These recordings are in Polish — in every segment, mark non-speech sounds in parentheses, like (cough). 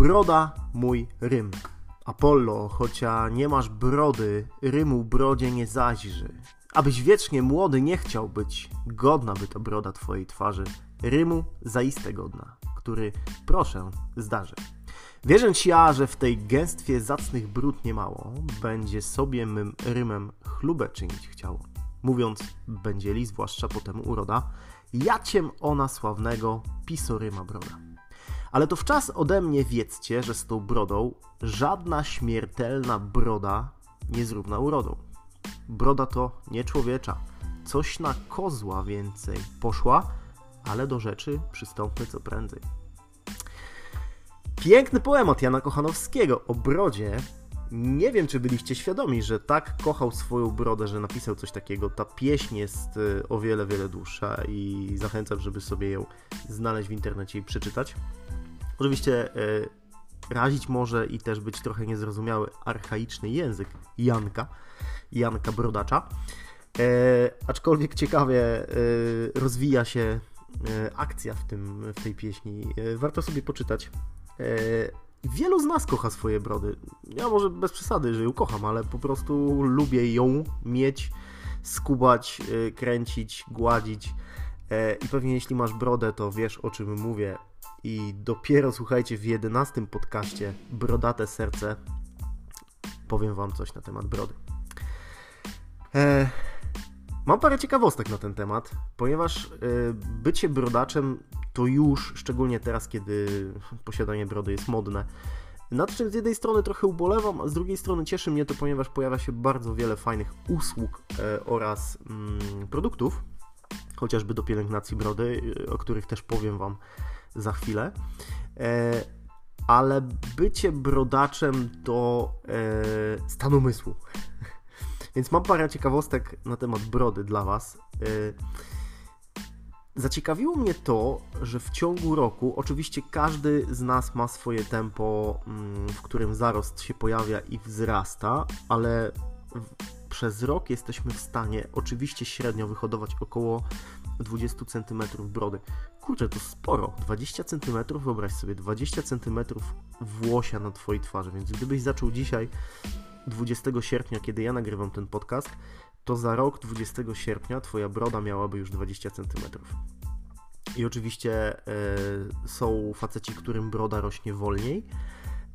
Broda mój rym. Apollo, chocia nie masz brody, rymu brodzie nie zaźrzy. Abyś wiecznie młody nie chciał być, godna by to broda twojej twarzy. Rymu zaiste godna, który, proszę, zdarzy. Wierząc ja, że w tej gęstwie zacnych brud niemało, będzie sobie mym rymem chlubę czynić chciało. Mówiąc, będzie li zwłaszcza potem uroda, jaciem ona sławnego pisoryma broda. Ale to w czas ode mnie wiedzcie, że z tą brodą żadna śmiertelna broda nie zrówna urodą. Broda to nie człowiecza, coś na kozła więcej poszła, ale do rzeczy przystąpmy co prędzej. Piękny poemat Jana Kochanowskiego o brodzie. Nie wiem, czy byliście świadomi, że tak kochał swoją brodę, że napisał coś takiego. Ta pieśń jest y, o wiele, wiele dłuższa i zachęcam, żeby sobie ją znaleźć w internecie i przeczytać. Oczywiście y, razić może i też być trochę niezrozumiały archaiczny język Janka, Janka Brodacza. E, aczkolwiek ciekawie e, rozwija się e, akcja w, tym, w tej pieśni. E, warto sobie poczytać. E, wielu z nas kocha swoje brody. Ja może bez przesady, że ją kocham, ale po prostu lubię ją mieć, skubać, e, kręcić, gładzić. E, I pewnie jeśli masz brodę, to wiesz o czym mówię. I dopiero słuchajcie w jedenastym podcaście Brodate Serce powiem wam coś na temat brody. E, mam parę ciekawostek na ten temat, ponieważ e, bycie brodaczem to już, szczególnie teraz, kiedy posiadanie brody jest modne, nad czym z jednej strony trochę ubolewam, a z drugiej strony cieszy mnie to, ponieważ pojawia się bardzo wiele fajnych usług e, oraz mm, produktów, chociażby do pielęgnacji brody, o których też powiem Wam za chwilę. E, ale bycie brodaczem to e, stan umysłu. (laughs) Więc mam parę ciekawostek na temat brody dla Was. E, zaciekawiło mnie to, że w ciągu roku, oczywiście każdy z nas ma swoje tempo, mm, w którym zarost się pojawia i wzrasta, ale przez rok jesteśmy w stanie oczywiście średnio wyhodować około 20 cm brody. Kurczę, to sporo. 20 cm, wyobraź sobie, 20 cm włosia na Twojej twarzy, więc gdybyś zaczął dzisiaj 20 sierpnia, kiedy ja nagrywam ten podcast, to za rok 20 sierpnia Twoja broda miałaby już 20 cm. I oczywiście e, są faceci, którym broda rośnie wolniej,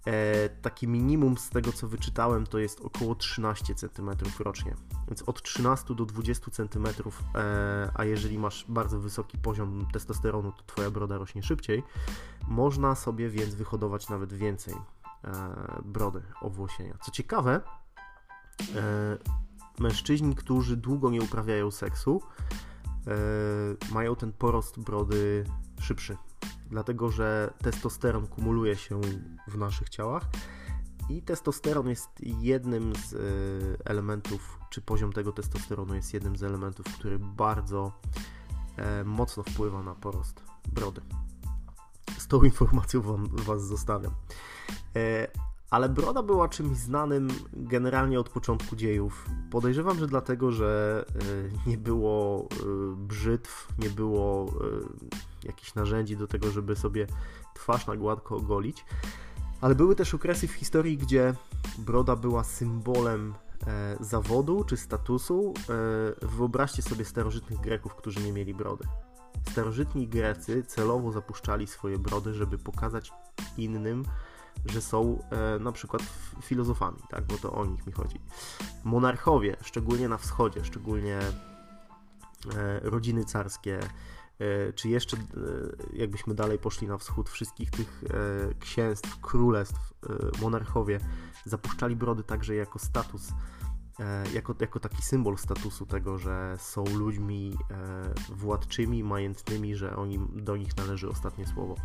E, minimum z tego co wyczytałem to jest około 13 cm rocznie. Więc od 13 do 20 cm, e, a jeżeli masz bardzo wysoki poziom testosteronu, to twoja broda rośnie szybciej. Można sobie więc wyhodować nawet więcej e, brody, owłosienia. Co ciekawe, e, mężczyźni, którzy długo nie uprawiają seksu, e, mają ten porost brody szybszy dlatego że testosteron kumuluje się w naszych ciałach i testosteron jest jednym z e, elementów, czy poziom tego testosteronu jest jednym z elementów, który bardzo e, mocno wpływa na porost brody. Z tą informacją wam, Was zostawiam. E, ale broda była czymś znanym generalnie od początku dziejów. Podejrzewam, że dlatego, że nie było brzytw, nie było jakichś narzędzi do tego, żeby sobie twarz na gładko ogolić. Ale były też okresy w historii, gdzie broda była symbolem e, zawodu czy statusu. E, wyobraźcie sobie starożytnych Greków, którzy nie mieli brody. Starożytni Grecy celowo zapuszczali swoje brody, żeby pokazać innym, że są e, na przykład filozofami, tak? bo to o nich mi chodzi. Monarchowie, szczególnie na wschodzie, szczególnie e, rodziny carskie, czy jeszcze, e, jakbyśmy dalej poszli na wschód, wszystkich tych e, księstw, królestw, monarchowie zapuszczali brody także jako status, jako, jako taki symbol statusu tego, że są ludźmi władczymi, majętnymi, że oni, do nich należy ostatnie słowo.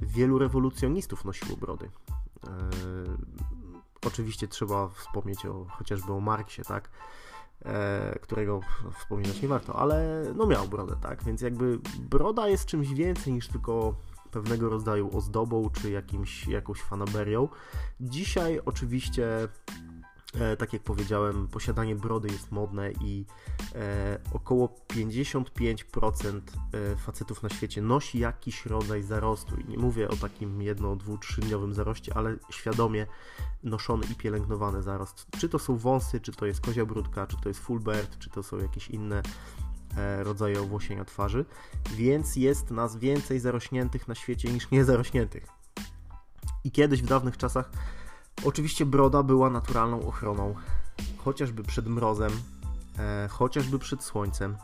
Wielu rewolucjonistów nosiło brody. Oczywiście trzeba wspomnieć o, chociażby o Marksie, tak? E, którego wspominać nie warto, ale no miał brodę, tak? Więc jakby broda jest czymś więcej niż tylko pewnego rodzaju ozdobą czy jakimś, jakąś fanaberią. Dzisiaj oczywiście tak jak powiedziałem, posiadanie brody jest modne i e, około 55% e, facetów na świecie nosi jakiś rodzaj zarostu. I nie mówię o takim jedno, dwu, trzydniowym zaroście, ale świadomie noszony i pielęgnowany zarost. Czy to są wąsy, czy to jest kozia brudka, czy to jest fullbird, czy to są jakieś inne e, rodzaje owłosienia twarzy, więc jest nas więcej zarośniętych na świecie niż niezarośniętych. I kiedyś w dawnych czasach Oczywiście broda była naturalną ochroną, chociażby przed mrozem, e, chociażby przed słońcem.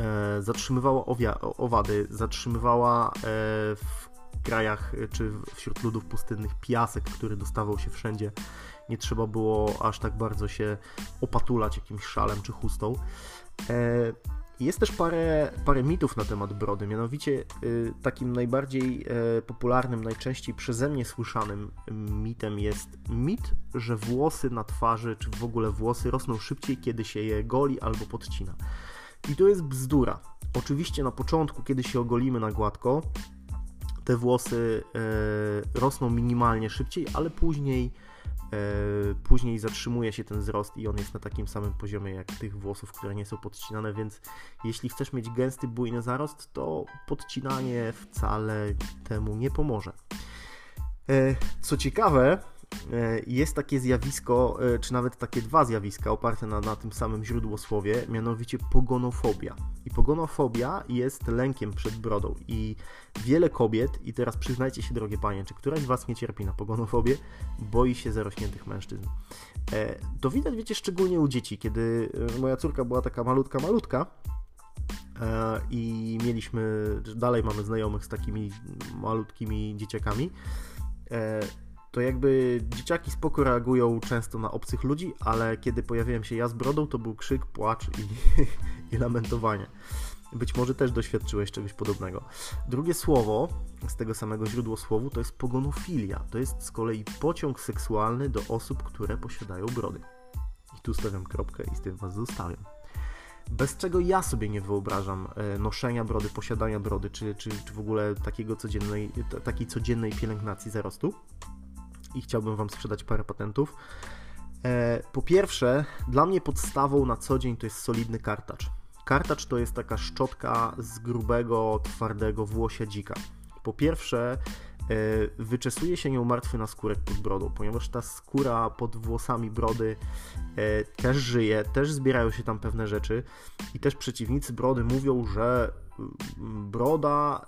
E, zatrzymywała owady, zatrzymywała e, w krajach czy wśród ludów pustynnych piasek, który dostawał się wszędzie. Nie trzeba było aż tak bardzo się opatulać jakimś szalem czy chustą. E, jest też parę, parę mitów na temat brody, mianowicie y, takim najbardziej y, popularnym, najczęściej przeze mnie słyszanym mitem jest mit, że włosy na twarzy, czy w ogóle włosy rosną szybciej, kiedy się je goli albo podcina. I to jest bzdura. Oczywiście na początku, kiedy się ogolimy na gładko, te włosy y, rosną minimalnie szybciej, ale później później zatrzymuje się ten wzrost i on jest na takim samym poziomie jak tych włosów, które nie są podcinane, więc jeśli chcesz mieć gęsty, bujny zarost, to podcinanie wcale temu nie pomoże. E, co ciekawe, E, jest takie zjawisko, e, czy nawet takie dwa zjawiska oparte na, na tym samym źródłosłowie, mianowicie pogonofobia. I pogonofobia jest lękiem przed brodą. I wiele kobiet, i teraz przyznajcie się, drogie panie, czy któraś z was nie cierpi na pogonofobię, boi się zarośniętych mężczyzn. E, to widać, wiecie, szczególnie u dzieci, kiedy moja córka była taka malutka, malutka, i mieliśmy, dalej mamy znajomych z takimi malutkimi dzieciakami to jakby dzieciaki spoko reagują często na obcych ludzi, ale kiedy pojawiłem się ja z brodą, to był krzyk, płacz i, (laughs) i lamentowanie. Być może też doświadczyłeś czegoś podobnego. Drugie słowo z tego samego źródłosłowu to jest pogonofilia. To jest z kolei pociąg seksualny do osób, które posiadają brody. I tu stawiam kropkę i z tym Was zostawiam. Bez czego ja sobie nie wyobrażam e, noszenia brody, posiadania brody, czy, czy, czy w ogóle takiego codziennej, takiej codziennej pielęgnacji zarostu i chciałbym Wam sprzedać parę patentów. E, po pierwsze, dla mnie podstawą na co dzień to jest solidny kartacz. Kartacz to jest taka szczotka z grubego, twardego włosia dzika. Po pierwsze, e, wyczesuje się nią martwy naskórek pod brodą, ponieważ ta skóra pod włosami brody e, też żyje, też zbierają się tam pewne rzeczy i też przeciwnicy brody mówią, że broda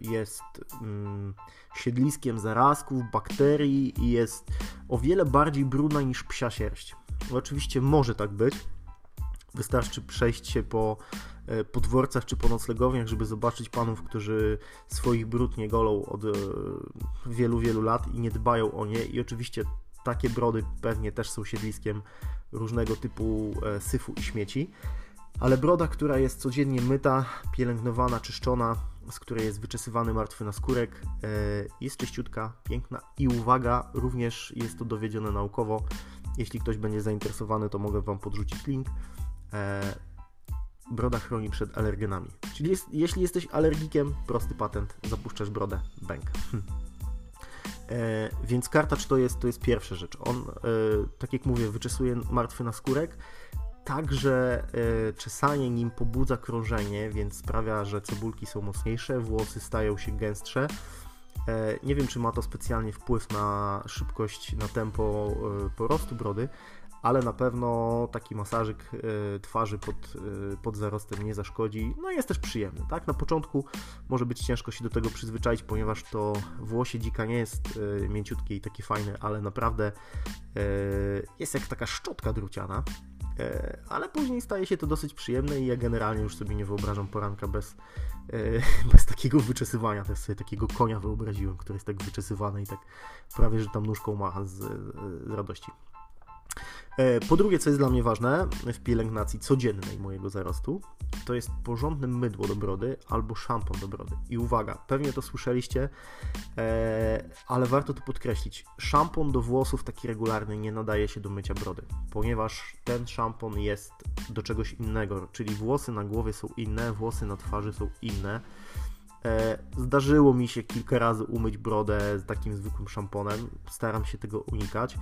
jest mm, siedliskiem zarazków, bakterii i jest o wiele bardziej brudna niż psia sierść. Oczywiście może tak być. Wystarczy przejść się po, e, po dworcach czy po noclegowniach, żeby zobaczyć panów, którzy swoich brud nie golą od e, wielu, wielu lat i nie dbają o nie. I oczywiście takie brody pewnie też są siedliskiem różnego typu e, syfu i śmieci. Ale broda, która jest codziennie myta, pielęgnowana, czyszczona, z której jest wyczesywany martwy naskórek. E, jest czyściutka, piękna i uwaga, również jest to dowiedzione naukowo. Jeśli ktoś będzie zainteresowany, to mogę Wam podrzucić link. E, broda chroni przed alergenami. Czyli jest, jeśli jesteś alergikiem, prosty patent, zapuszczasz brodę, bęk. Hm. E, więc kartacz to jest, to jest pierwsza rzecz. On, e, tak jak mówię, wyczesuje martwy naskórek, Także y, czesanie nim pobudza krążenie, więc sprawia, że cebulki są mocniejsze, włosy stają się gęstsze. E, nie wiem, czy ma to specjalnie wpływ na szybkość, na tempo y, porostu brody, ale na pewno taki masażyk y, twarzy pod, pod zarostem nie zaszkodzi. No jest też przyjemny, tak? Na początku może być ciężko się do tego przyzwyczaić, ponieważ to włosie dzika nie jest mięciutkie i takie fajne, ale naprawdę jest jak taka szczotka druciana. E, ale później staje się to dosyć przyjemne i ja generalnie już sobie nie wyobrażam poranka bez, e, (laughs) bez takiego wyczesywania. Też sobie takiego konia wyobraziłem, który jest tak wyczesywany i tak prawie, że tam nóżką macha z, z radości. E, po drugie, co jest dla mnie ważne w pielęgnacji codziennej mojego zarostu, to jest porządne mydło do brody albo szampon do brody. I uwaga, pewnie to słyszeliście, e, ale warto to podkreślić. Szampon do włosów taki regularny nie nadaje się do mycia brody, ponieważ ten szampon jest do czegoś innego, czyli włosy na głowie są inne, włosy na twarzy są inne. E, zdarzyło mi się kilka razy umyć brodę z takim zwykłym szamponem. Staram się tego unikać.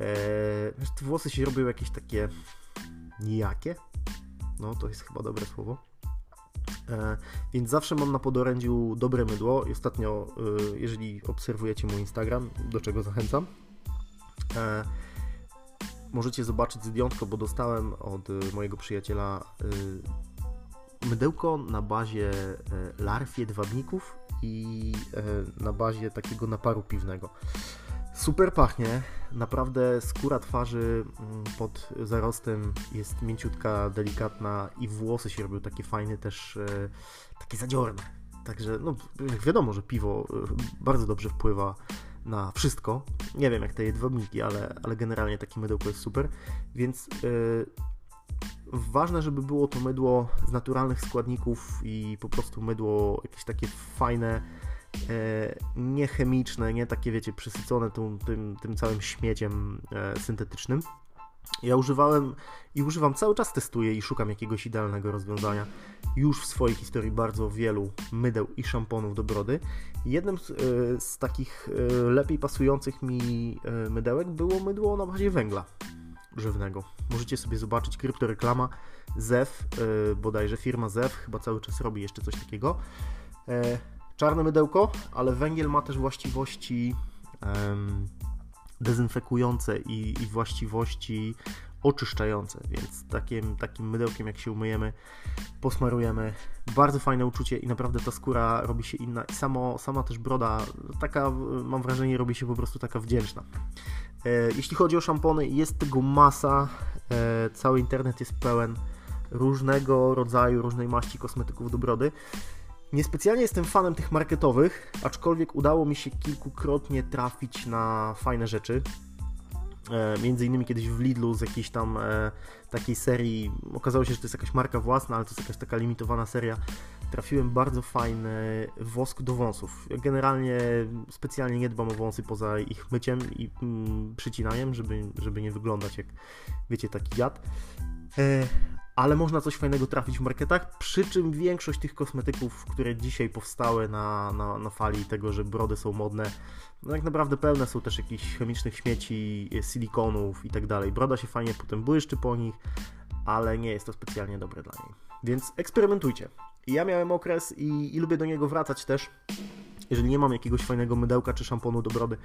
Eee, te włosy się robią jakieś takie nijakie. No, to jest chyba dobre słowo. E, więc zawsze mam na podorędziu dobre mydło. I ostatnio, e, jeżeli obserwujecie mój Instagram, do czego zachęcam, e, możecie zobaczyć zdjątko, bo dostałem od mojego przyjaciela mydełko na bazie larw jedwabników i na bazie takiego naparu piwnego. Super pachnie, naprawdę skóra twarzy mm, pod zarostem jest mięciutka, delikatna i włosy się robią takie fajne, też e, takie zadziorne. Także, no, wiadomo, że piwo e, bardzo dobrze wpływa na wszystko. Nie wiem jak te jedwabniki, ale, ale generalnie takie mydełko jest super, więc yy, ważne, żeby było to mydło z naturalnych składników i po prostu mydło jakieś takie fajne, niechemiczne, nie takie, wiecie, przesycone tym, tym, tym całym śmieciem e, syntetycznym. Ja używałem i używam cały czas, testuję i szukam jakiegoś idealnego rozwiązania. Już w swojej historii bardzo wielu mydeł i szamponów do brody. Jednym z, e, z takich lepiej pasujących mi mydełek było mydło na bazie węgla żywnego. Możecie sobie zobaczyć kryptoreklama ZEW, bodajże firma ZEW chyba cały czas robi jeszcze coś takiego czarne mydełko, ale węgiel ma też właściwości dezynfekujące i, i, właściwości oczyszczające, więc takim, takim mydełkiem jak się umyjemy, posmarujemy, bardzo fajne uczucie i naprawdę ta skóra robi się inna i samo, sama też broda, taka mam wrażenie robi się po prostu taka wdzięczna. E, jeśli chodzi o szampony, jest tego masa, e, cały internet jest pełen różnego rodzaju, różnej maści kosmetyków do brody. Niespecjalnie jestem fanem tych marketowych, aczkolwiek udało mi się kilkukrotnie trafić na fajne rzeczy. E, między innymi kiedyś w Lidlu z jakiejś tam e, takiej serii, okazało się, że to jest jakaś marka własna, ale to jest jakaś taka limitowana seria. Trafiłem bardzo fajny wosk do wąsów. Generalnie specjalnie nie dbam o wąsy poza ich myciem i mm, przycinaniem, żeby, żeby nie wyglądać jak, wiecie, taki jad. E, ale można coś fajnego trafić w marketach, przy czym większość tych kosmetyków, które dzisiaj powstały na, na, na fali tego, że brody są modne, no tak naprawdę pełne są też jakichś chemicznych śmieci, silikonów i tak dalej. Broda się fajnie potem błyszczy po nich, ale nie jest to specjalnie dobre dla niej. Więc eksperymentujcie. Ja miałem okres i, i lubię do niego wracać też, jeżeli nie mam jakiegoś fajnego mydełka czy szamponu do brody.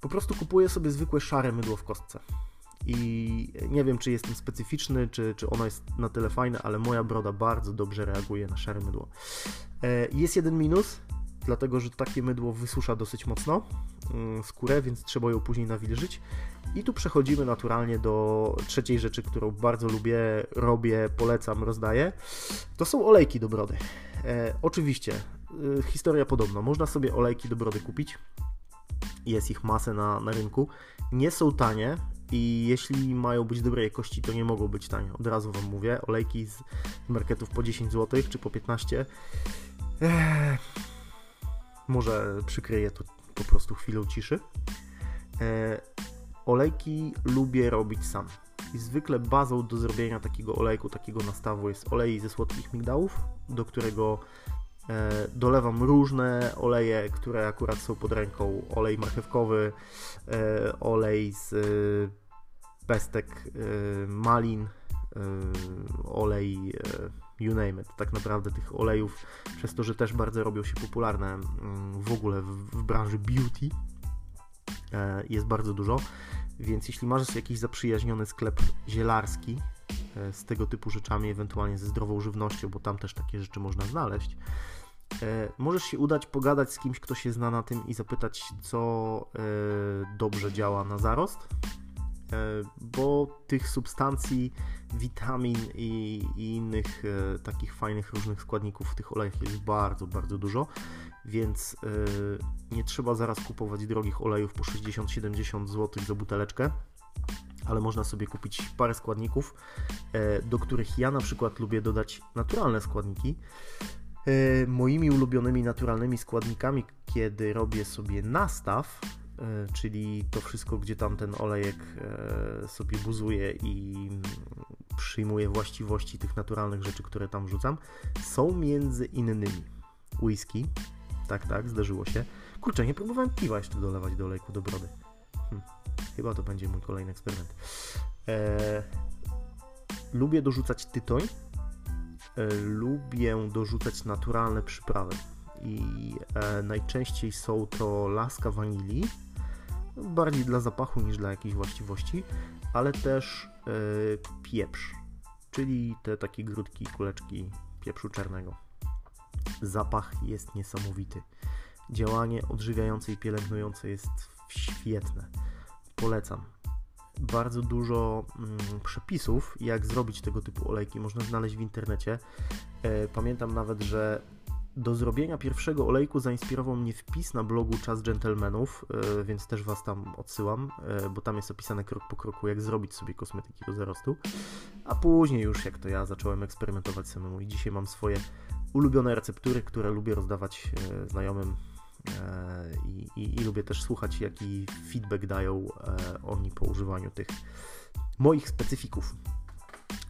Po prostu kupuję sobie zwykłe szare mydło w kostce i nie wiem, czy jestem specyficzny, czy, czy ona jest na tyle fajna, ale moja broda bardzo dobrze reaguje na szare mydło. E, jest jeden minus, dlatego że takie mydło wysusza dosyć mocno mm, skórę, więc trzeba ją później nawilżyć. I tu przechodzimy naturalnie do trzeciej rzeczy, którą bardzo lubię, robię, polecam, rozdaję. To są olejki do brody. E, oczywiście, y, historia podobna. Można sobie olejki do brody kupić. Jest ich masę na, na rynku. Nie są tanie, i jeśli mają być dobrej jakości, to nie mogą być tanie. Od razu Wam mówię. Olejki z marketów po 10 zł czy po 15. Eee, może przykryję to po prostu chwilą ciszy. Eee, olejki lubię robić sam. I zwykle bazą do zrobienia takiego olejku, takiego nastawu jest olej ze słodkich migdałów, do którego e, dolewam różne oleje, które akurat są pod ręką. Olej marchewkowy, e, olej z pestek, e, malin, olej, you name it. Tak naprawdę tych olejów, przez to, że też bardzo robią się popularne mm, w ogóle w branży beauty, jest bardzo dużo. Więc jeśli masz jakiś zaprzyjaźniony sklep zielarski z tego typu rzeczami, ewentualnie ze zdrową żywnością, bo tam też takie rzeczy można znaleźć, E, możesz się udać, pogadać z kimś, kto się zna na tym i zapytać, co e, dobrze działa na zarost, e, bo tych substancji, witamin i, i innych takich fajnych różnych składników w tych olejach jest bardzo, bardzo dużo, więc nie trzeba zaraz kupować drogich olejów po 60-70 zł za buteleczkę ale można sobie kupić parę składników, do których ja na przykład lubię dodać naturalne składniki. E, moimi ulubionymi naturalnymi składnikami, kiedy robię sobie nastaw, e, czyli to wszystko, gdzie tam ten olejek e, sobie buzuje i przyjmuje właściwości tych naturalnych rzeczy, które tam wrzucam, są między innymi whisky. Tak, tak, zdarzyło się. Kurczę, nie próbowałem piwa jeszcze dolewać do olejku do brody. Chyba to będzie mój kolejny eksperyment. E, lubię dorzucać tytoń. E, lubię dorzucać naturalne przyprawy. I e, najczęściej są to laska wanilii, bardziej dla zapachu niż dla jakichś właściwości, ale też e, pieprz, czyli te takie grudki, kuleczki pieprzu czarnego. Zapach jest niesamowity. Działanie odżywiające i pielęgnujące jest świetne. Polecam. Bardzo dużo mm, przepisów, jak zrobić tego typu olejki, można znaleźć w internecie. E, pamiętam nawet, że do zrobienia pierwszego olejku zainspirował mnie wpis na blogu Czas Gentlemanów, e, więc też Was tam odsyłam, e, bo tam jest opisane krok po kroku, jak zrobić sobie kosmetyki do zarostu. A później już, jak to ja, zacząłem eksperymentować samemu i dzisiaj mam swoje ulubione receptury, które lubię rozdawać e, znajomym i, i, i lubię też słuchać, jaki feedback dają oni po używaniu tych moich specyfików.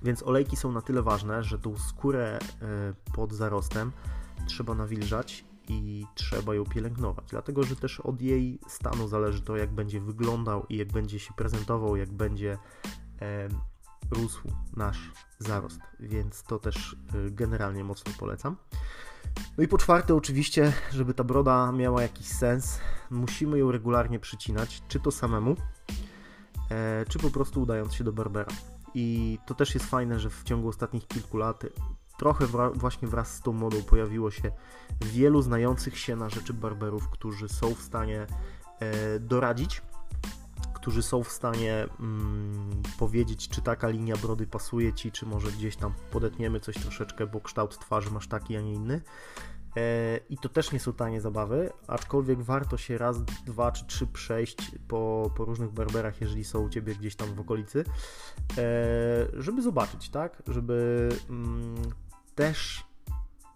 Więc olejki są na tyle ważne, że tą skórę pod zarostem trzeba nawilżać i trzeba ją pielęgnować, dlatego że też od jej stanu zależy to, jak będzie wyglądał i jak będzie się prezentował, jak będzie e, rósł nasz zarost, więc to też e, generalnie mocno polecam. No i po czwarte, oczywiście, żeby ta broda miała jakiś sens, musimy ją regularnie przycinać, czy to samemu, e, czy po prostu udając się do barbera. I to też jest fajne, że w ciągu ostatnich kilku lat trochę właśnie wraz z tą modą pojawiło się wielu znających się na rzeczy barberów, którzy są w stanie e, doradzić, którzy są w stanie mm, powiedzieć, czy taka linia brody pasuje ci, czy może gdzieś tam podetniemy coś troszeczkę, bo kształt twarzy masz taki, a nie inny. E, I to też nie są tanie zabawy, aczkolwiek warto się raz, dwa czy trzy przejść po, po różnych barberach, jeżeli są u ciebie gdzieś tam w okolicy, e, żeby zobaczyć, tak? Żeby mm, też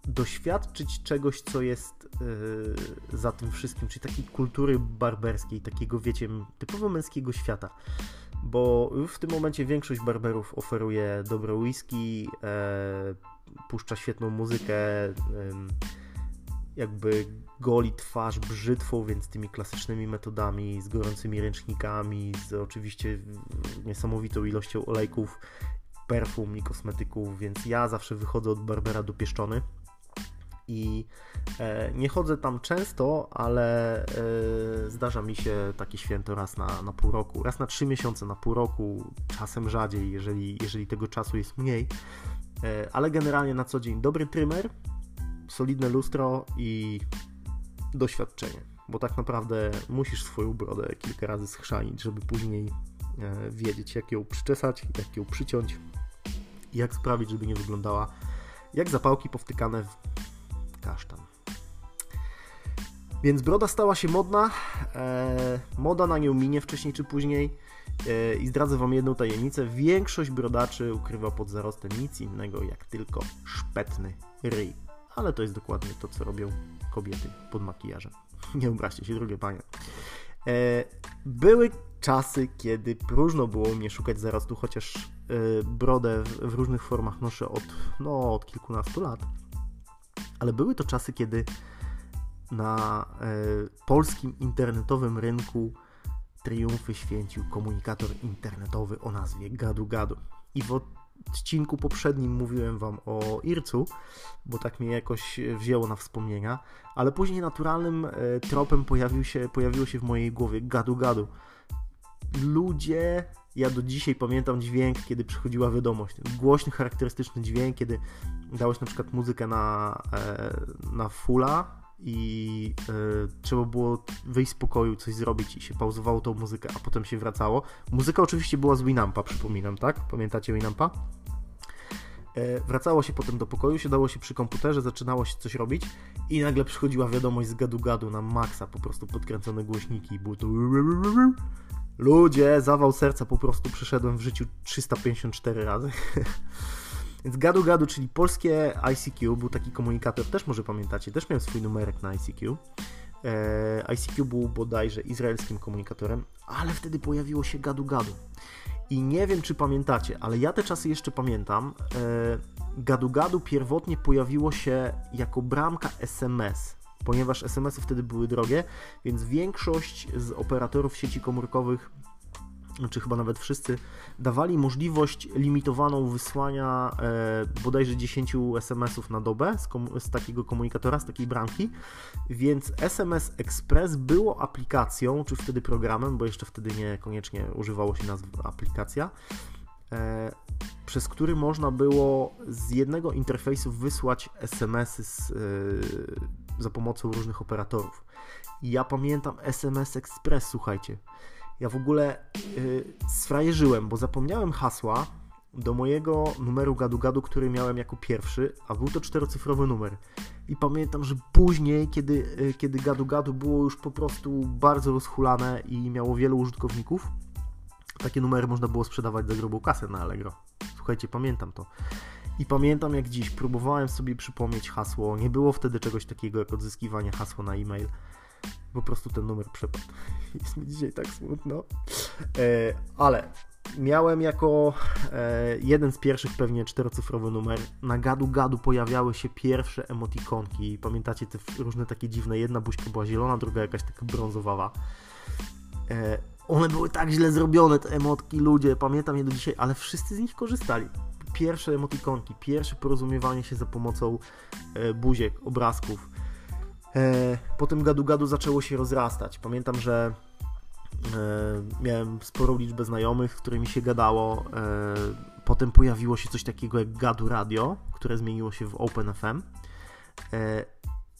doświadczyć czegoś, co jest za tym wszystkim, czyli takiej kultury barberskiej, takiego, wiecie, typowo męskiego świata. Bo w tym momencie większość barberów oferuje dobre whisky, e, puszcza świetną muzykę, e, jakby goli twarz brzytwą, więc tymi klasycznymi metodami, z gorącymi ręcznikami, z oczywiście niesamowitą ilością olejków perfum i kosmetyków, więc ja zawsze wychodzę od Barbera dopieszczony i e, nie chodzę tam często, ale e, zdarza mi się takie święto raz na, na pół roku, raz na trzy miesiące, na pół roku, czasem rzadziej, jeżeli, jeżeli tego czasu jest mniej, e, ale generalnie na co dzień dobry trymer, solidne lustro i doświadczenie, bo tak naprawdę musisz swoją brodę kilka razy schrzanić, żeby później wiedzieć jak ją przyczesać, jak ją przyciąć jak sprawić, żeby nie wyglądała jak zapałki powtykane w kasztan. Więc broda stała się modna, e, moda na nią minie wcześniej czy później e, i zdradzę Wam jedną tajemnicę. Większość brodaczy ukrywa pod zarostem nic innego jak tylko szpetny ryj. Ale to jest dokładnie to, co robią kobiety pod makijażem. (laughs) Nie obraźcie się, drugie panie. E, były czasy, kiedy próżno było mnie szukać zarostu, chociaż e, brodę w różnych formach noszę od, no, od kilkunastu lat. Ale były to czasy, kiedy na e, polskim internetowym rynku triumfy święcił komunikator internetowy o nazwie Gadu Gadu. I w odcinku poprzednim mówiłem Wam o Ircu, bo tak mnie jakoś wzięło na wspomnienia, ale później naturalnym tropem pojawił się, pojawiło się w mojej głowie Gadu Gadu ludzie, ja do dzisiaj pamiętam dźwięk, kiedy przychodziła wiadomość, głośny, charakterystyczny dźwięk, kiedy dałeś na przykład muzykę na, e, na fulla i e, trzeba było wyjść z pokoju, coś zrobić i się pauzowało tą muzykę, a potem się wracało. Muzyka oczywiście była z Winampa, przypominam, tak? Pamiętacie Winampa? E, wracało się potem do pokoju, siadało się przy komputerze, zaczynało się coś robić i nagle przychodziła wiadomość z gadu-gadu na maksa, po prostu podkręcone głośniki i było to Ludzie, zawał serca po prostu przeszedłem w życiu 354 razy. (laughs) Więc gadu gadu, czyli polskie ICQ, był taki komunikator, też może pamiętacie, też miałem swój numerek na ICQ. E, ICQ był bodajże izraelskim komunikatorem, ale wtedy pojawiło się gadu gadu. I nie wiem, czy pamiętacie, ale ja te czasy jeszcze pamiętam. E, gadu gadu pierwotnie pojawiło się jako bramka SMS ponieważ SMS-y wtedy były drogie, więc większość z operatorów sieci komórkowych czy chyba nawet wszyscy, dawali możliwość limitowaną wysłania e, bodajże 10 SMS-ów na dobę z, z, takiego komunikatora, z takiej bramki, więc SMS Express było aplikacją, czy wtedy programem, bo jeszcze wtedy niekoniecznie używało się nazwy aplikacja, e, przez który można było z jednego interfejsu wysłać SMS-y z, e, za pomocą różnych operatorów. I ja pamiętam SMS Express, słuchajcie. Ja w ogóle yy, bo zapomniałem hasła do mojego numeru gadu-gadu, który miałem jako pierwszy, a był to czterocyfrowy numer. I pamiętam, że później, kiedy, yy, kiedy gadu-gadu było już po prostu bardzo rozhulane i miało wielu użytkowników, takie numery można było sprzedawać za grubą kasę na Allegro. Słuchajcie, pamiętam to. I pamiętam jak dziś, próbowałem sobie przypomnieć hasło. Nie było wtedy czegoś takiego jak odzyskiwanie hasła na e-mail po prostu ten numer przepadł. (laughs) Jest mi dzisiaj tak smutno. E, ale miałem jako e, jeden z pierwszych pewnie czterocyfrowy numer. Na gadu gadu pojawiały się pierwsze emotikonki. Pamiętacie te różne takie dziwne? Jedna buźka była zielona, druga jakaś taka brązowawa. E, one były tak źle zrobione, te emotki, ludzie, pamiętam je do dzisiaj, ale wszyscy z nich korzystali. Pierwsze emotikonki, pierwsze porozumiewanie się za pomocą e, buziek, obrazków E, potem gadu-gadu zaczęło się rozrastać. Pamiętam, że e, miałem sporą liczbę znajomych, z którymi się gadało. E, potem pojawiło się coś takiego jak Gadu Radio, które zmieniło się w OpenFM.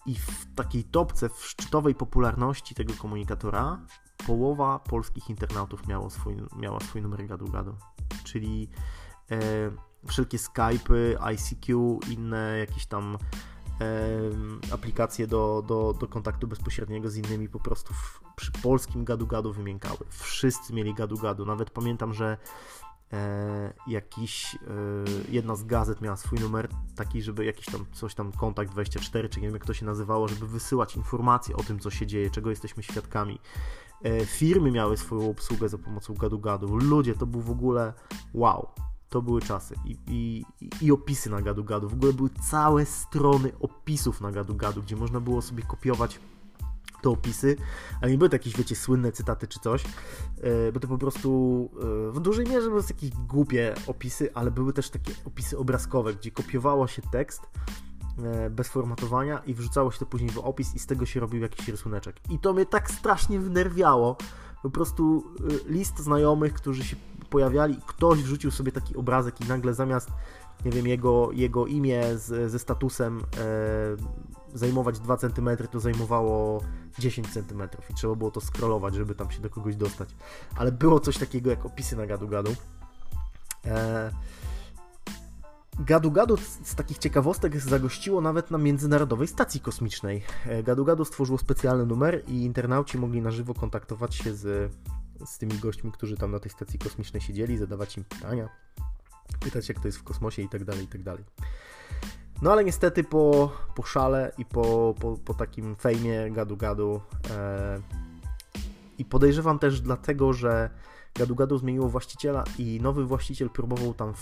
I w takiej topce, w szczytowej popularności tego komunikatora, połowa polskich internautów miało swój, miała swój numer gadu-gadu. Czyli wszelkie Skype'y, ICQ, inne jakieś tam aplikacje do, do, do kontaktu bezpośredniego z innymi po prostu w, przy polskim gadu-gadu wymiękały. Wszyscy mieli gadu-gadu. Nawet pamiętam, że e, jakiś, e, jedna z gazet miała swój numer taki, żeby jakiś tam coś tam kontakt 24, czy nie wiem jak to się nazywało, żeby wysyłać informacje o tym, co się dzieje, czego jesteśmy świadkami. E, firmy miały swoją obsługę za pomocą gadu-gadu. Ludzie, to był w ogóle wow to były czasy. I, i, i opisy na gadu-gadu. W ogóle były całe strony opisów na gadu-gadu, gdzie można było sobie kopiować te opisy, ale nie były to jakieś, wiecie, słynne cytaty czy coś, e, bo to po prostu e, w dużej mierze były jakieś głupie opisy, ale były też takie opisy obrazkowe, gdzie kopiowało się tekst e, bez formatowania i wrzucało się to później w opis i z tego się robił jakiś rysuneczek. I to mnie tak strasznie wnerwiało. Po prostu list znajomych, którzy się pojawiali, ktoś wrzucił sobie taki obrazek i nagle zamiast, nie wiem, jego, jego imię z, ze statusem e, zajmować 2 cm, to zajmowało 10 cm i trzeba było to scrollować, żeby tam się do kogoś dostać. Ale było coś takiego jak opisy na gadu-gadu. E, Gadu-Gadu z takich ciekawostek zagościło nawet na Międzynarodowej Stacji Kosmicznej. E, Gadu-Gadu stworzyło specjalny numer i internauci mogli na żywo kontaktować się z z tymi gośćmi, którzy tam na tej stacji kosmicznej siedzieli, zadawać im pytania, pytać jak to jest w kosmosie i tak dalej, i tak. No ale niestety po, po szale i po, po, po takim fejmie gadu-gadu e, i podejrzewam też dlatego, że gadu-gadu zmieniło właściciela i nowy właściciel próbował tam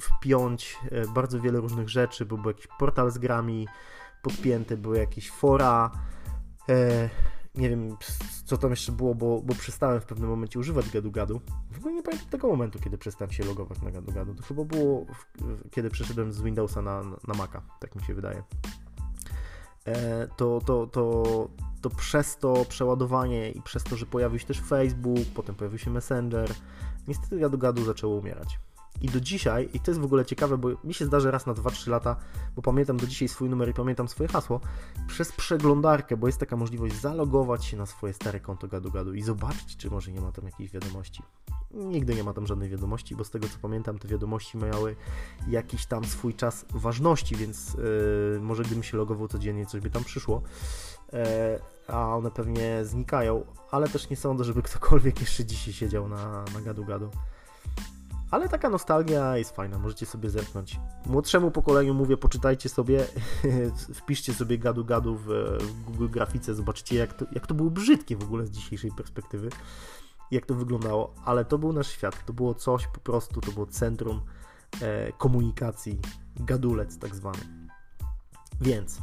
wpiąć e, bardzo wiele różnych rzeczy, bo był jakiś portal z grami podpięty, były jakieś fora, e, nie wiem, co tam jeszcze było, bo, bo przestałem w pewnym momencie używać gadu-gadu. W ogóle nie pamiętam tego momentu, kiedy przestałem się logować na gadu-gadu. To chyba było, w, kiedy przeszedłem z Windowsa na, na Maca, tak mi się wydaje. E, to, to, to, to przez to przeładowanie i przez to, że pojawił się też Facebook, potem pojawił się Messenger, niestety gadu-gadu zaczęło umierać. I do dzisiaj, i to jest w ogóle ciekawe, bo mi się zdarzy raz na 2-3 lata, bo pamiętam do dzisiaj swój numer i pamiętam swoje hasło, przez przeglądarkę, bo jest taka możliwość zalogować się na swoje stare konto gadu-gadu i zobaczyć, czy może nie ma tam jakiejś wiadomości. Nigdy nie ma tam żadnej wiadomości, bo z tego co pamiętam, te wiadomości miały jakiś tam swój czas ważności, więc yy, może gdybym się logował codziennie, coś by tam przyszło. Yy, a one pewnie znikają, ale też nie sądzę, żeby ktokolwiek jeszcze dzisiaj siedział na, na gadu-gadu. Ale taka nostalgia jest fajna, możecie sobie zerknąć. Młodszemu pokoleniu mówię, poczytajcie sobie, (laughs) wpiszcie sobie gadu-gadu w, w, Google Grafice, zobaczycie jak to, jak to było brzydkie w ogóle z dzisiejszej perspektywy, jak to wyglądało, ale to był nasz świat, to było coś po prostu, to było centrum e, komunikacji, gadulec tak zwany. Więc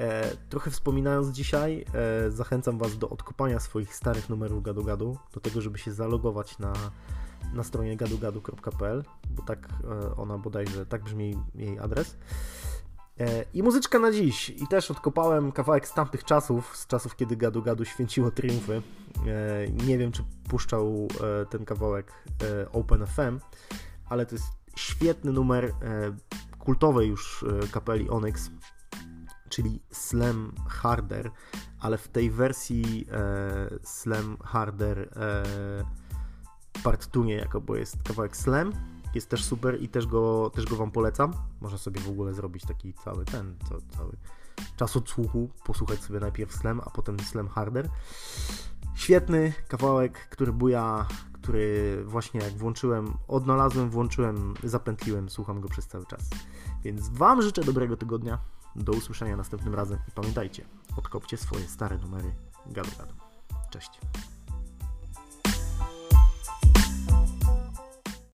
E, trochę wspominając dzisiaj, e, zachęcam Was do odkopania swoich starych numerów gadu-gadu, do tego, żeby się zalogować na, na stronie gadugadu.pl, bo tak e, ona bodajże, tak brzmi jej adres. E, I muzyczka na dziś. I też odkopałem kawałek z tamtych czasów, z czasów, kiedy Gadu Gadu święciło triumfy. E, nie wiem, czy puszczał ten kawałek Open FM, ale to jest świetny numer kultowej już kapeli Onyx, czyli Slam Harder, ale w tej wersji Slam Harder part 2 jako, bo jest kawałek Slam jest też super i też go, też go Wam polecam. Można sobie w ogóle zrobić taki cały ten, cały czas odsłuchu, posłuchać sobie najpierw Slam, a potem Slam Harder. Świetny kawałek, który buja, który właśnie jak włączyłem, odnalazłem, włączyłem, zapętliłem, słucham go przez cały czas. Więc Wam życzę dobrego tygodnia, do usłyszenia następnym razem i pamiętajcie, odkopcie swoje stare numery gadu gadu. Cześć.